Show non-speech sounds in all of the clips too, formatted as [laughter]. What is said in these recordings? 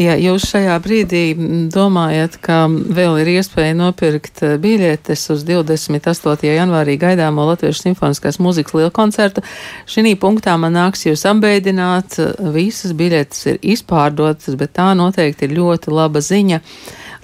Ja jūs šajā brīdī domājat, ka vēl ir iespēja nopirkt eh, biļetes uz 28. janvārī gaidāmo Latviešu simfoniskās mūzikas lielu koncertu, šī punktā man nāks jūs apbeidināt. Visas biļetes ir izpārdotas, bet tā noteikti ir ļoti laba ziņa.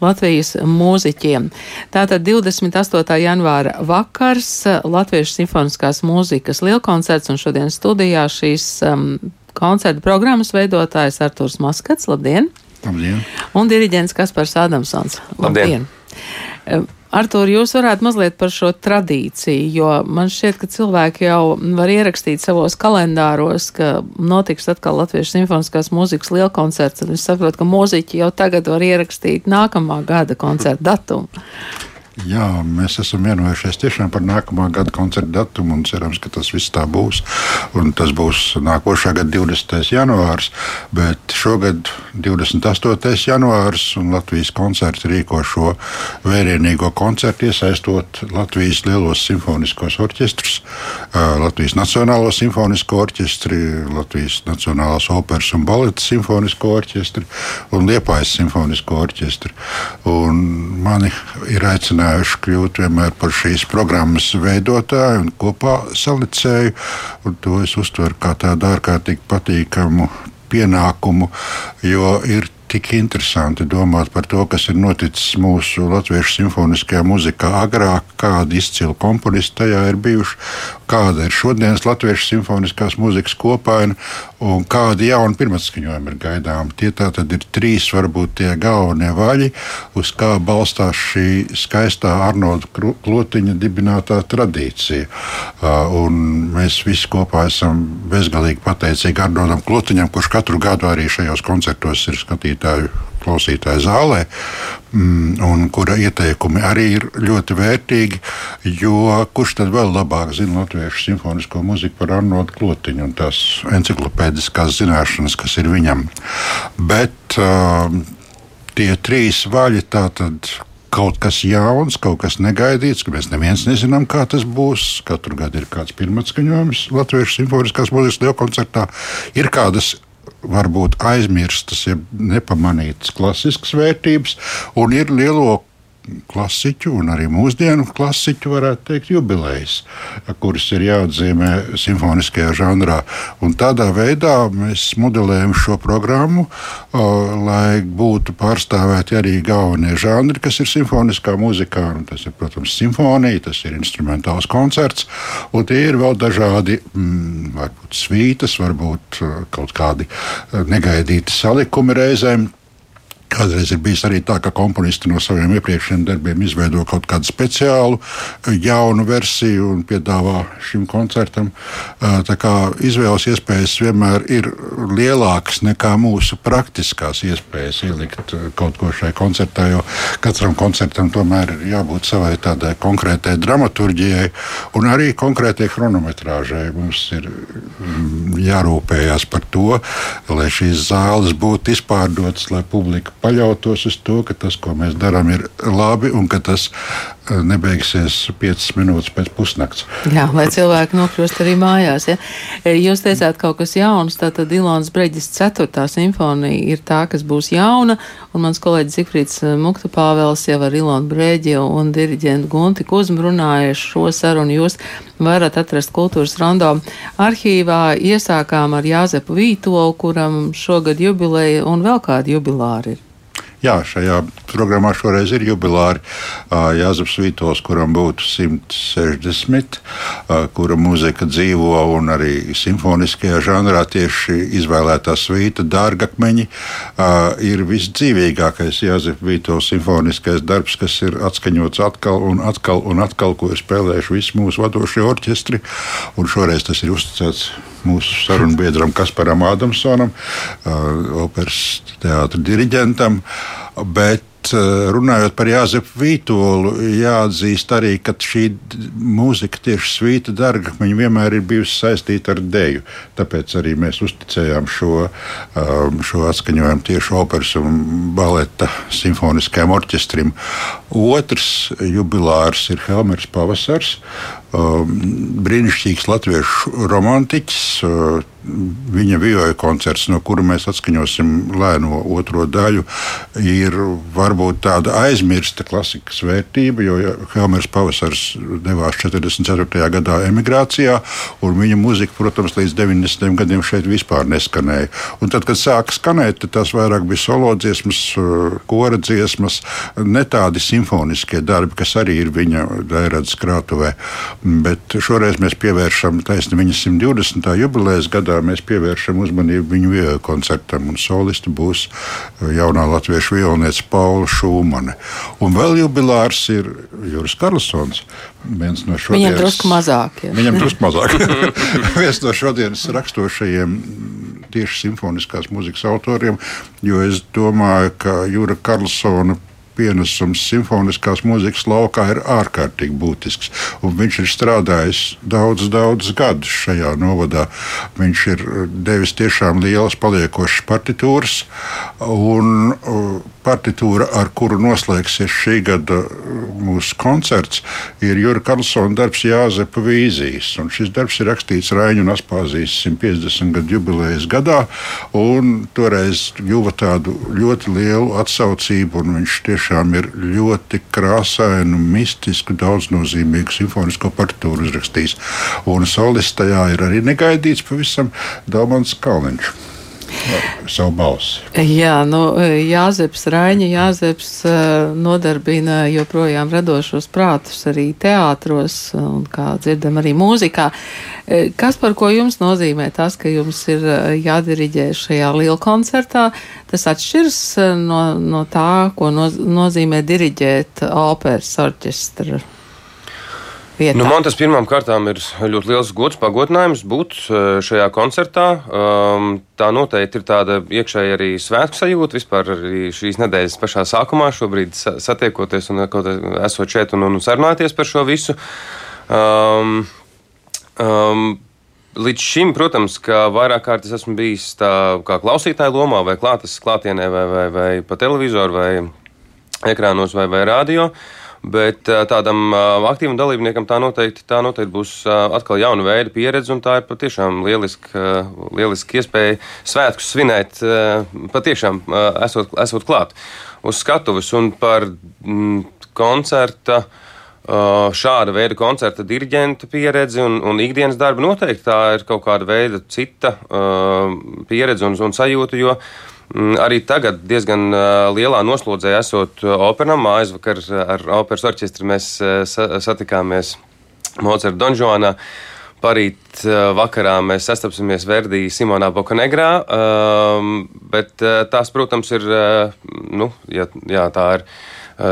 Latvijas mūziķiem. Tātad 28. janvāra vakars Latviešu simfoniskās mūzikas lielkoncerts un šodien studijā šīs um, koncerta programmas veidotājs Arturs Maskats. Labdien! Labdien! Un diriģents Kaspars Adamsons. Labdien! Labdien. Artur, jūs varētu mazliet par šo tradīciju, jo man šķiet, ka cilvēki jau var ierakstīt savos kalendāros, ka notiks atkal Latviešu simfoniskās mūzikas lielkoncerts, un es saprotu, ka mūziķi jau tagad var ierakstīt nākamā gada koncerta datumu. Jā, mēs esam vienojušies tiešām par nākamā gada koncerta datumu un cerams, ka tas viss tā būs. Un tas būs nākošā gada 20. janvārs, bet šogad 28. janvārs un Latvijas koncerts rīko šo vērienīgo koncertu, iesaistot Latvijas lielos simfoniskos orķestrus, Latvijas Nacionālo simfonisko orķestri, Latvijas Nacionālās operas un baleta simfonisko orķestri un Liepājas simfonisko orķestri. Un mani ir aicināti mēģinājuši kļūt vienmēr par šīs programmas veidotāju un kopā salicēju. Un to es uztveru kā tādu ārkārtīgi patīkamu pienākumu, jo ir tik interesanti domāt par to, kas ir noticis mūsu latviešu simfoniskajā muzikā agrāk, kādi izcili komponisti tajā ir bijuši, kāda ir šodienas latviešu simfoniskās muzikas kopaina un kādi jauni pirmatskaņojumi ir gaidām. Tie tātad ir trīs varbūt tie galvenie vaļi, uz kā balstās šī skaistā Arnolda Klotiņa dibinātā tradīcija. Un mēs visi kopā esam bezgalīgi pateicīgi Arnoldam Klotiņam, kurš katru gadu arī šajos koncertos ir skatījies klausītāju, klausītāju zālē, mm, un kura ieteikumi arī ir ļoti vērtīgi. Jo kurš tad vēl labāk zina latviešu simfonisko mūziku par Arnoldu Klotiņu un tās enciklopēdiskās zināšanas, kas ir viņam. Bet uh, tie trīs vaļi tātad kaut kas jauns, kaut kas negaidīts, ka mēs neviens nezinām, kā tas būs. Katru gadu ir kāds pirmatskaņojums Latvijas simfoniskās mūzikas lielkoncertā. Ir kādas varbūt aizmirstas, ja nepamanītas klasiskas vērtības, un ir lielo klasiķu un arī mūsdienu klasiķu, varētu teikt, jubilejas, kuras ir jāatzīmē simfoniskajā žanrā. Un tādā veidā mēs modelējam šo programmu, lai būtu pārstāvēti arī galvenie žanri, kas ir simfoniskā mūzikā. Un tas ir, protams, simfonija, tas ir instrumentāls koncerts, un tie ir vēl dažādi, mm, varbūt svītas, varbūt kaut kādi negaidīti salikumi reizēm. Kādreiz ir bijis arī tā, ka komponisti no saviem iepriekšējiem darbiem izveido kaut kādu speciālu, jaunu versiju un piedāvā šim koncertam. Tā kā izvēles iespējas vienmēr ir lielākas nekā mūsu praktiskās iespējas ielikt kaut ko šai koncertā, jo katram koncertam tomēr ir jābūt savai tādai konkrētai dramaturģijai un arī konkrētai chronometrāžai. Mums ir mm, jārūpējas par to, lai šīs zāles būtu izpārdotas, lai publika paļautos uz to, ka tas, ko mēs darām, ir labi un ka tas eh, nebeigsies 5 minūtes pēc pusnakts. Jā, lai cilvēki nokļūst arī mājās. Ja? E, jūs teicāt kaut kas jauns, tātad Ilons Breģis 4. simfonija ir tā, kas būs jauna, un mans kolēģis Zikfrīds eh, Mukta Pāvels jau ar Ilonu Breģi un diriģentu Gunti Kuzmu runājuši šo sarunu. Jūs varat atrast kultūras rondo arhīvā. Iesākām ar Jāzepu Vītolu, kuram šogad jubileja un vēl kādi jubilāri ir. Jā, šajā programmā šoreiz ir jubilāri Jānis Vītols, kuram būtu 160, kura mūzika dzīvo un arī simfoniskajā žanrā tieši izvēlētā svīta dārgakmeņi ir visdzīvīgākais Jānis Vītols simfoniskais darbs, kas ir atskaņots atkal un atkal un atkal, ko ir spēlējuši visi mūsu vadošie orķestri. Un šoreiz tas ir uzticēts mūsu sarunbiedram Kasparam Ādamsonam, operas teātra diriģentam. Bet runājot par Jāzepu Vītolu, jāatzīst arī, ka šī mūzika, tieši svīta darga, vienmēr ir bijusi saistīta ar dēļu. Tāpēc arī mēs uzticējām šo, šo atskaņojumu tieši operas un baleta simfoniskajam orķestrim. Otrs jubilārs ir Helmers Pavasars, brīnišķīgs latviešu romantiķis. Uh, viņa vioja koncerts, no kura mēs atskaņosim lēno otro daļu, ir varbūt tāda aizmirsta klasikas vērtība, jo Helmers Pavasars devās 44. gadā emigrācijā, un viņa muzika, protams, līdz 90. gadiem šeit vispār neskanēja. Un tad, kad sāka skanēt, tad tās vairāk bija solo dziesmas, kora dziesmas, ne tādi simfoniskie darbi, kas arī ir viņa dairādas krātuvē. Bet šoreiz mēs pievēršam taisni viņa 120. jubilejas gadā mēs pievēršam uzmanību viņu vietu koncertam, un solisti būs eh, jaunā latviešu violniece Paula Šūmane. Un vēl jubilārs ir Juris Karlsons. No šodienas, viņam drusku mazāk. Ja. Viņam drusku [laughs] mazāk. [laughs] viens no šodienas rakstošajiem tieši simfoniskās mūzikas autoriem, jo es domāju, ka Jūra Karlsona pienesums simfoniskās mūzikas laukā ir ārkārtīgi būtisks. Viņš ir strādājis daudz, daudz gadus šajā novadā. Viņš ir devis tiešām lielas paliekošas partitūras, un partitūra, ar kuru noslēgsies šī gada mūsu koncerts, ir Jurka Karlsona darbs Jāzepa Vīzijas. Un šis darbs ir rakstīts Raņu un Aspāzijas 150 gadu jubilejas gadā, un toreiz guva tādu ļoti lielu atsaucību, un viņš tiešām tiešām ir ļoti krāsainu, mistisku, daudznozīmīgu simfonisko partitūru uzrakstījis. Un solists tajā ir arī negaidīts pavisam Dalmans Kalniņš savu balsi. Jā, nu, Jāzeps Raņa, Jāzeps uh, nodarbina joprojām radošos prātus arī teātros un, kā dzirdam, arī mūzikā. Eh, kas par ko jums nozīmē tas, ka jums ir eh, jādiriģē šajā liela koncertā? Tas atšķiras no, no tā, ko no, nozīmē diriģēt operas orķestra vietā? Nu, man tas pirmām kārtām ir ļoti liels gods, pagodinājums būt eh, šajā koncertā. Um, tā noteikti ir tāda iekšēja arī svētku sajūta vispār arī šīs nedēļas pašā sākumā, šobrīd satiekoties un esot šeit un, un sarunāties par šo visu. Um, um, Līdz šim, protams, ka vairāk kārt es esmu bijis tā kā klausītāja lomā, vai klātes klātienē, vai, vai, vai pa televizoru, vai ekrānos, vai, vai radio. Uh, Bet tādam aktīvam dalībniekam tā noteikti, tā noteikti būs atkal jauna veida pieredze, un tā ir patiešām lieliska, lieliska iespēja svētkus svinēt, patiešām esot, esot klāt uz skatuves un par mm, koncerta. Šāda veida koncerta diriģenta pieredze un, un ikdienas darba noteikti tā ir kaut kāda veida cita uh, pieredze un, un sajūta, jo uh, arī tagad diezgan lielā noslodzē esot operam. Aizvakar ar operas orķestri mēs satikāmies Mozart Donžonā. Parīt vakarā mēs sastapsimies Verdī Simonā Bokanegrā, bet tās, protams, ir, nu, jā, jā, tā ir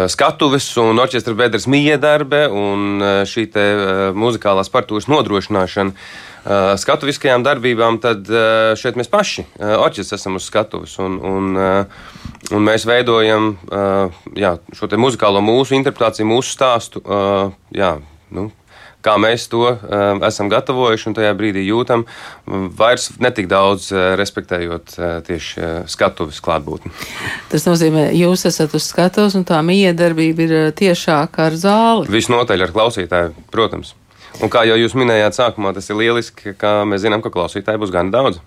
skatuves un orķestra bedres miedarbe un šī te muzikālās partūras nodrošināšana skatuviskajām darbībām, tad uh, šeit mēs paši, uh, orķestris, esam uz skatuves. Un, un, un mēs veidojam jā, šo muzikālo mūsu interpretāciju, mūsu stāstu. Jā, nu, kā mēs to uh, esam gatavojuši un tajā brīdī jūtam, vairs netik daudz uh, respektējot uh, tieši uh, skatuves klātbūtni. Tas nozīmē, jūs esat uz skatuves un tā miedarbība ir tiešāka ar zāli. Visnotaļ ar klausītāju, protams. Un kā jau jūs minējāt, sākumā tas ir lieliski, ka mēs zinām, ka klausītāji būs gana daudz.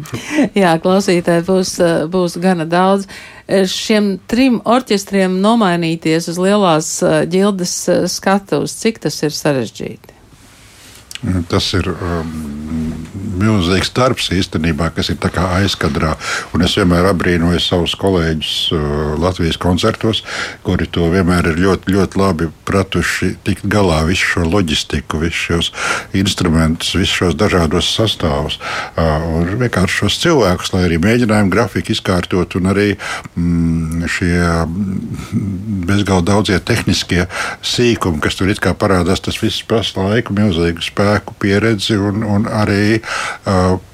[laughs] Jā, klausītāji būs, būs gana daudz. Šiem trim orķestriem nomainīties uz lielās ģildes skatuves, cik tas ir sarežģīti? Tas ir um, milzīgs darbs īstenībā, kas ir aizkadrā. Un es vienmēr abrīnoju savus kolēģus uh, Latvijas koncertos, kuri to vienmēr ir ļoti, ļoti labi pratuši tikt galā visu šo loģistiku, visus šos instrumentus, visus šos dažādos sastāvus. Uh, un vienkārši šos cilvēkus, lai arī mēģinājumu grafiku izkārtot, un arī mm, šie bezgalīgi daudzie tehniskie sīkumi, kas tur it kā parādās, tas viss prasa laiku, milzīgu spēku pieredzi un, un arī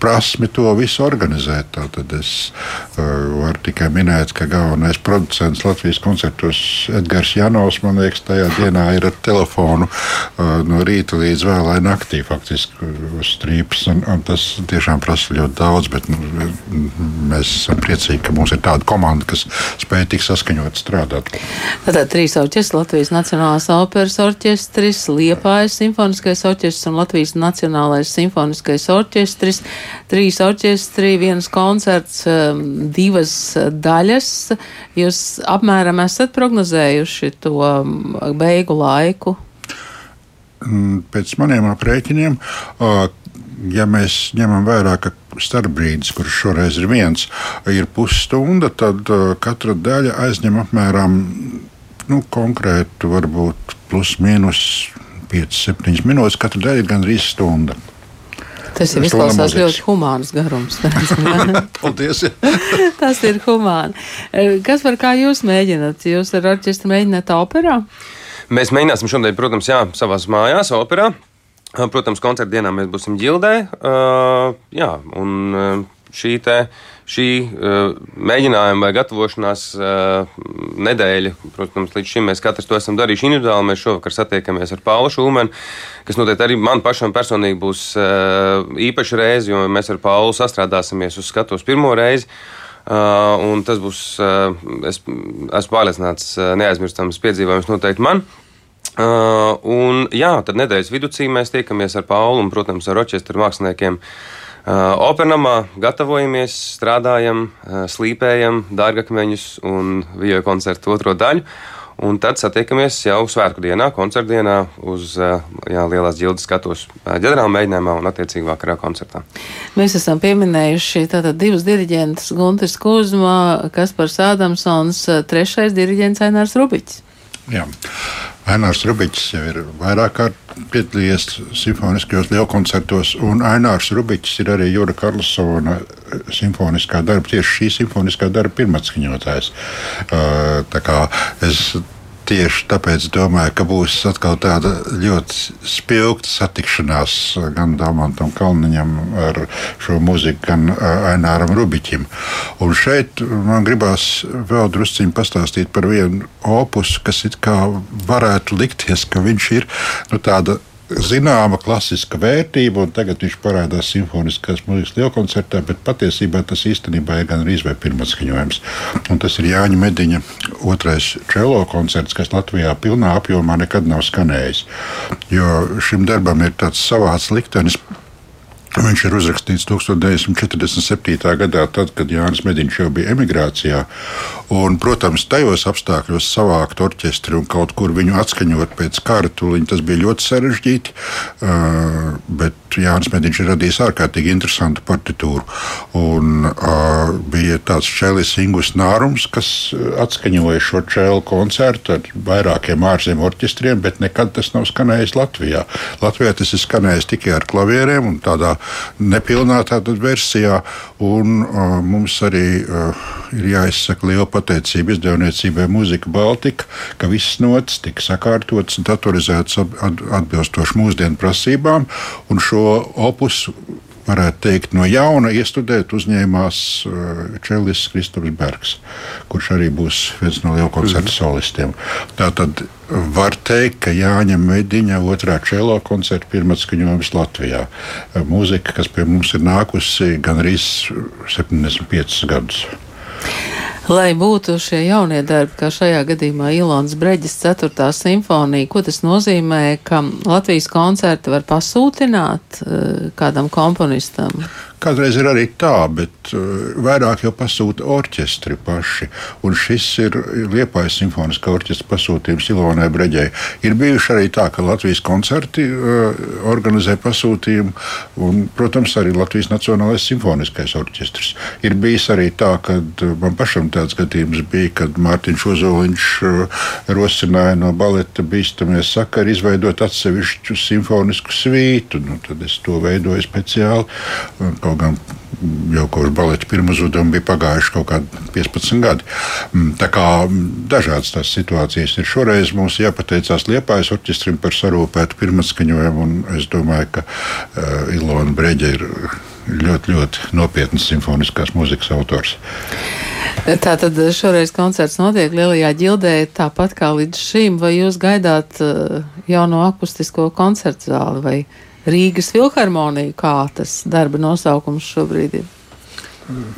prasmi to visu organizēt. Tad es uh, varu tikai minēt, ka galvenais producents Latvijas koncertos Edgars Janovs, man liekas, tajā dienā ir ar telefonu uh, no rīta līdz vēlai naktī faktiski uz strīpas. Un, un tas tiešām prasa ļoti daudz, bet nu, mēs esam priecīgi, ka mums ir tāda komanda, kas spēj tik saskaņot strādāt. Tātad trīs orķestri, Latvijas Nacionālās operas orķestris, Liepājas simfoniskais orķestris un Latvijas Nacionālais simfoniskais orķestris. Trīs orķestri, viens koncerts, um, divas daļas. Jūs apmēram esat prognozējuši to um, beigu laiku? Mm, pēc maniem aprēķiniem, ja mēs ņemam vērā, ka starpbrīdis, kurš šoreiz ir viens, ir pusstunda, tad katra daļa aizņem apmēram nu, konkrētu, varbūt plus mīnus 5-7 minūtes. Katra daļa ir gandrīz stunda. Tas ir izklausās ļoti humāns garums. [laughs] [laughs] Paldies! [laughs] Tas ir humāni. Kas var kā jūs mēģināt? Jūs ar orķestru mēģināt operā? Mēs mēģināsim šodien, protams, jā, savās mājās, operā. Protams, koncerta dienā mēs būsim ģildē. Uh, jā, un šī te šī uh, mēģinājuma vai gatavošanās uh, nedēļa, protams, līdz šim mēs katrs to esam darījuši individuāli. Mēs šovakar satiekamies ar Paulu Šulmanu, kas noteikti arī man pašam personīgi būs uh, īpaša reize, jo mēs ar Paulu sastrādāsimies uz skatuves pirmo reizi. Uh, tas būs, uh, es esmu pārliecināts, uh, neaizmirstams piedzīvojums noteikti man. Uh, un jā, tad nedēļas vidū mēs tiekamies ar Paulu un, protams, ar orķestra māksliniekiem. Uh, Opernamā gatavojamies, strādājam, uh, slīpējam dārgakmeņus un video koncertu otro daļu. Un tad satiekamies jau svētku dienā, koncerta dienā, uz jā, lielās ģildes skatos ģenerāla mēģinājumā un attiecīgi vakarā koncertā. Mēs esam pieminējuši tātad divus diriģentus - Guntis Kuzma, Kaspars Ādamsons, trešais diriģents Ainārs Rubiķis. Jā. Ainārs Rubičs jau ir vairāk kārt piedalījies simfoniskajos lielkoncertos, un Ainārs Rubičs ir arī Jūra Karlsona simfoniskā darba, tieši šī simfoniskā darba pirmatskaņotājs. Uh, es tieši tāpēc domāju, ka būs atkal tāda ļoti spilgta satikšanās gan Dāmantam Kalniņam ar šo mūziku, gan Aināram Rubiķim. Un šeit man gribās vēl drusciņi pastāstīt par vienu opusu, kas it kā varētu likties, ka viņš ir nu, tāda zināma klasiska vērtība, un tagad viņš parādās simfoniskās mūzikas lielkoncertā, bet patiesībā tas īstenībā ir gan arī vai pirmais skaņojums. Un tas ir Jāņa Mediņa otrais čelo koncerts, kas Latvijā pilnā apjomā nekad nav skanējis. Jo šim darbam ir tāds savāds liktenis Viņš ir uzrakstīts 1947. gadā, tad, kad Jānis Mediņš jau bija emigrācijā. Un, protams, tajos apstākļos savākt orķestri un kaut kur viņu atskaņot pēc kara tūliņa, tas bija ļoti sarežģīti. Uh, bet Jānis Mediņš ir radījis ārkārtīgi interesantu partitūru. Un, uh, bija tāds čēlis Ingus Nārums, kas atskaņoja šo čēlu koncertu ar vairākiem ārzemju orķestriem, bet nekad tas nav skanējis Latvijā. Latvijā tas ir skanējis tikai ar klavieriem un tādā nepilnā tātad versijā. Un, uh, mums arī uh, ir jāizsaka liela pateicība izdevniecībai Mūzika Baltika, ka visas notis tika sakārtotas un datorizētas atbilstoši mūsdienu prasībām. Un šo opusu varētu teikt, no jauna iestudēt uzņēmās uh, Čelis Kristofers Bergs, kurš arī būs viens no lielu koncertu mm. solistiem. Tātad var teikt, ka Jāņa Mediņa otrā čelo koncerta pirmatskaņojums Latvijā. Mūzika, kas pie mums ir nākusi gan arī 75 gadus. Lai būtu šie jaunie darbi, kā šajā gadījumā Ilons Breģis 4. simfonija, ko tas nozīmē, ka Latvijas koncerti var pasūtināt eh, kādam komponistam? Kādreiz ir arī tā, bet uh, vairāk jau pasūta orķestri paši. Un šis ir Liepājas simfoniskā orķestra pasūtījums Ilonai Breģei. Ir bijuši arī tā, ka Latvijas koncerti uh, organizē pasūtījumu, un, protams, arī Latvijas Nacionālais simfoniskais orķestris. Ir bijis arī tā, ka uh, man pašam tāds gadījums bija, kad Mārtiņš Ozoliņš uh, rosināja no baleta bīstamie sakari izveidot atsevišķu simfonisku svītu. Nu, tad es to veidoju speciāli Kaut gan jau kopš baleta pirmā uzdevuma bija pagājuši kaut kādi 15 gadi. Mm, tā kā dažādas tās situācijas ir. Šoreiz mums jāpateicās Liepājas orķestrim par sarūpētu pirmatskaņojumu, un es domāju, ka uh, Ilona Breģa ir ļoti, ļoti nopietns simfoniskās mūzikas autors. Tātad šoreiz koncerts notiek Lielajā ģildē, tāpat kā līdz šim. Vai jūs gaidāt uh, jauno akustisko koncertu zāli Rīgas filharmoniju, kā tas darba nosaukums šobrīd ir?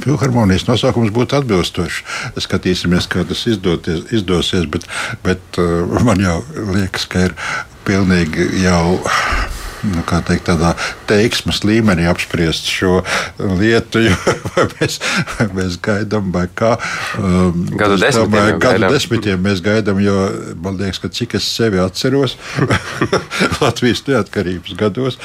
Filharmonijas nosaukums būtu atbilstošs. Skatīsimies, kā tas izdoties, izdosies, bet, bet uh, man jau liekas, ka ir pilnīgi jau nu, teikt, tādā teiksmes līmenī apspriest šo lietu. [laughs] Vai mēs, vai mēs gaidām, vai kā. Um, gadu desmitiem, domāju, gadu gaidām. desmitiem mēs gaidām, jo man liekas, ka cik es sevi atceros [laughs] Latvijas neatkarības gados,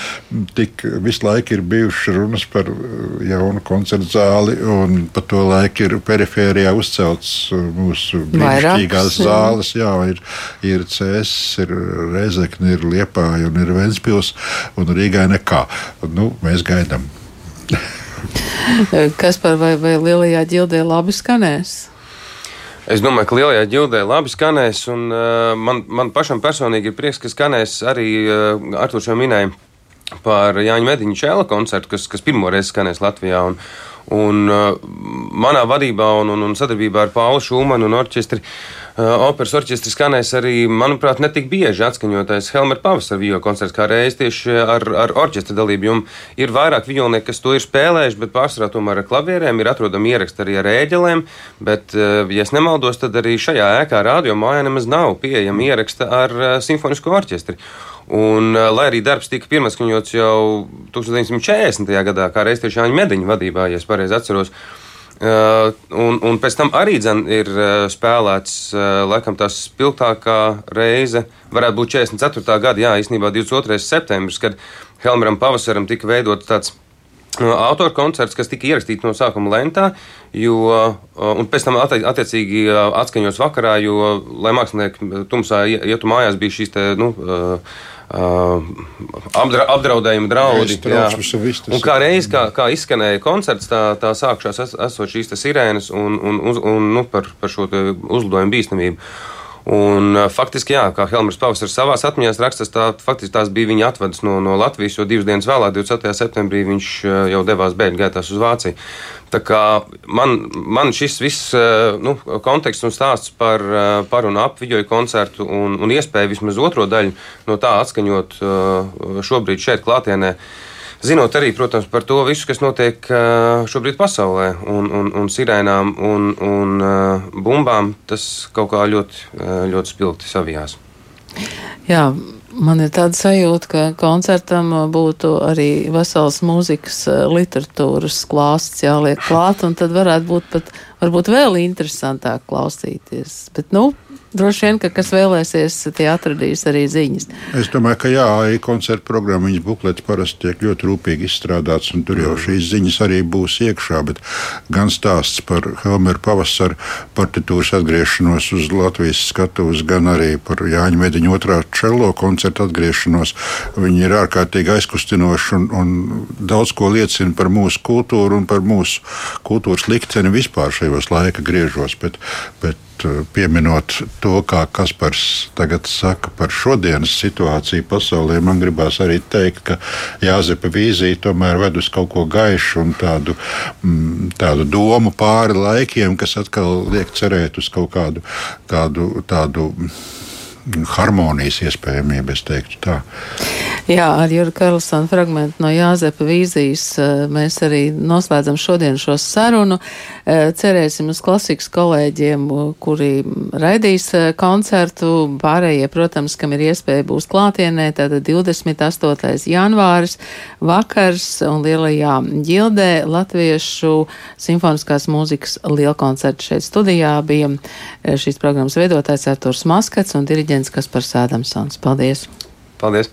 tik visu laiku ir bijušas runas par uh, jaunu koncertu zāli, un pa to laiku ir perifērijā uzcelts uh, mūsu brīnišķīgās zāles. Jā, ir, ir CS, ir Rezekne, ir Liepāja un ir Ventspils un Rīgai nekā. Nu, mēs gaidām. [laughs] Kas par vai, vai lielajā ģildē labi skanēs? Es domāju, ka lielajā ģildē labi skanēs, un uh, man, man pašam personīgi ir prieks, ka skanēs arī uh, Artur jau minēja par Jāņa Mediņa čēla koncertu, kas, kas pirmoreiz skanēs Latvijā. Un, un uh, manā vadībā un, un, un sadarbībā ar Paulu Šūmanu un orķestri uh, operas orķestris skanēs arī, manuprāt, netik bieži atskaņotais Helmer Pavasara vījo koncerts, kā reiz tieši ar, ar orķestra dalību. Jo ir vairāk vijolnieki, kas to ir spēlējuši, bet pārsvarā tomēr ar klavierēm ir atrodami ieraksti arī ar ēģelēm. Bet, ja es nemaldos, tad arī šajā ēkā radio mājā nemaz nav pieejama ieraksta ar simfonisko orķestri. Un, lai arī darbs tika pirmskaņots jau 1940. gadā, kā reiz tieši Jāņa Mediņa vadībā, ja es pareizi atceros, un, un pēc tam arī dzen, ir uh, spēlēts uh, laikam tā spilgtākā reize, varētu būt 44. gada, jā, īstenībā 22. septembris, kad Helmeram pavasaram tika veidots tāds autora koncerts, kas tika ierakstīts no sākuma lentā, jo, un pēc tam attiecīgi atskaņos vakarā, jo, lai mākslinieki tumsā ietu mājās, bija šīs te, nu, Uh, apdra, apdraudējuma draudi. Un kā reiz, kā, kā izskanēja koncerts, tā, tā sākšās es, esot šīs sirēnas un, un, un, un nu, par, par šo uzlidojumu bīstamību. Un, uh, faktiski, jā, kā Helmers Pavasars savā atmiņā raksta, tā, faktiski tās bija viņa atvadas no, no Latvijas, jo divas dienas vēlāk, 27. septembrī, viņš uh, jau devās bēgļu gaitās uz Vāciju. Tā kā man, man šis viss eh, nu, konteksts un stāsts par, eh, par un ap video koncertu un, un iespēju vismaz otro daļu no tā atskaņot eh, šobrīd šeit klātienē. Zinot arī, protams, par to visu, kas notiek šobrīd pasaulē, un, un, un sirēnām un, un bumbām, tas kaut kā ļoti, ļoti spilgti savijās. Jā, Man ir tāda sajūta, ka koncertam būtu arī vesels mūzikas literatūras klāsts jāliek klāt, un tad varētu būt pat varbūt vēl interesantāk klausīties. Bet, nu, Droši vien, ka kas vēlēsies, tie atradīs arī ziņas. Es domāju, ka jā, koncerta programma, viņas buklets parasti tiek ļoti rūpīgi izstrādāts, un tur jau šīs ziņas arī būs iekšā. Bet gan stāsts par Helmeru pavasara partitūras atgriešanos uz Latvijas skatuves, gan arī par Jāņa Mediņa otrā čelo koncerta atgriešanos, viņi ir ārkārtīgi aizkustinoši un, un daudz ko liecina par mūsu kultūru un par mūsu kultūras likteni vispār šajos laika griežos. Bet, bet Eh, pieminot to, kā Kaspars tagad saka par šodienas situāciju pasaulē, man gribās arī teikt, ka Jāzepa vīzija tomēr ved uz kaut ko gaišu un tādu, mm, tādu domu pāri laikiem, kas atkal liek cerēt uz kaut kādu tādu. tādu harmonijas iespējamība, es teiktu tā. Jā, ar Jurgu Karlsonu fragmentu no Jāzepa vīzijas eh, mēs arī noslēdzam šodien šo sarunu. Eh, cerēsim uz klasikas kolēģiem, kuri raidīs eh, koncertu. Pārējie, protams, kam ir iespēja būs klātienē, tātad 28. janvāris vakars un lielajā ģildē latviešu simfoniskās mūzikas lielkoncerts šeit studijā bija šīs programmas veidotājs Arturs Maskats un diriģents Kaspars Ādamsons. Paldies! Paldies!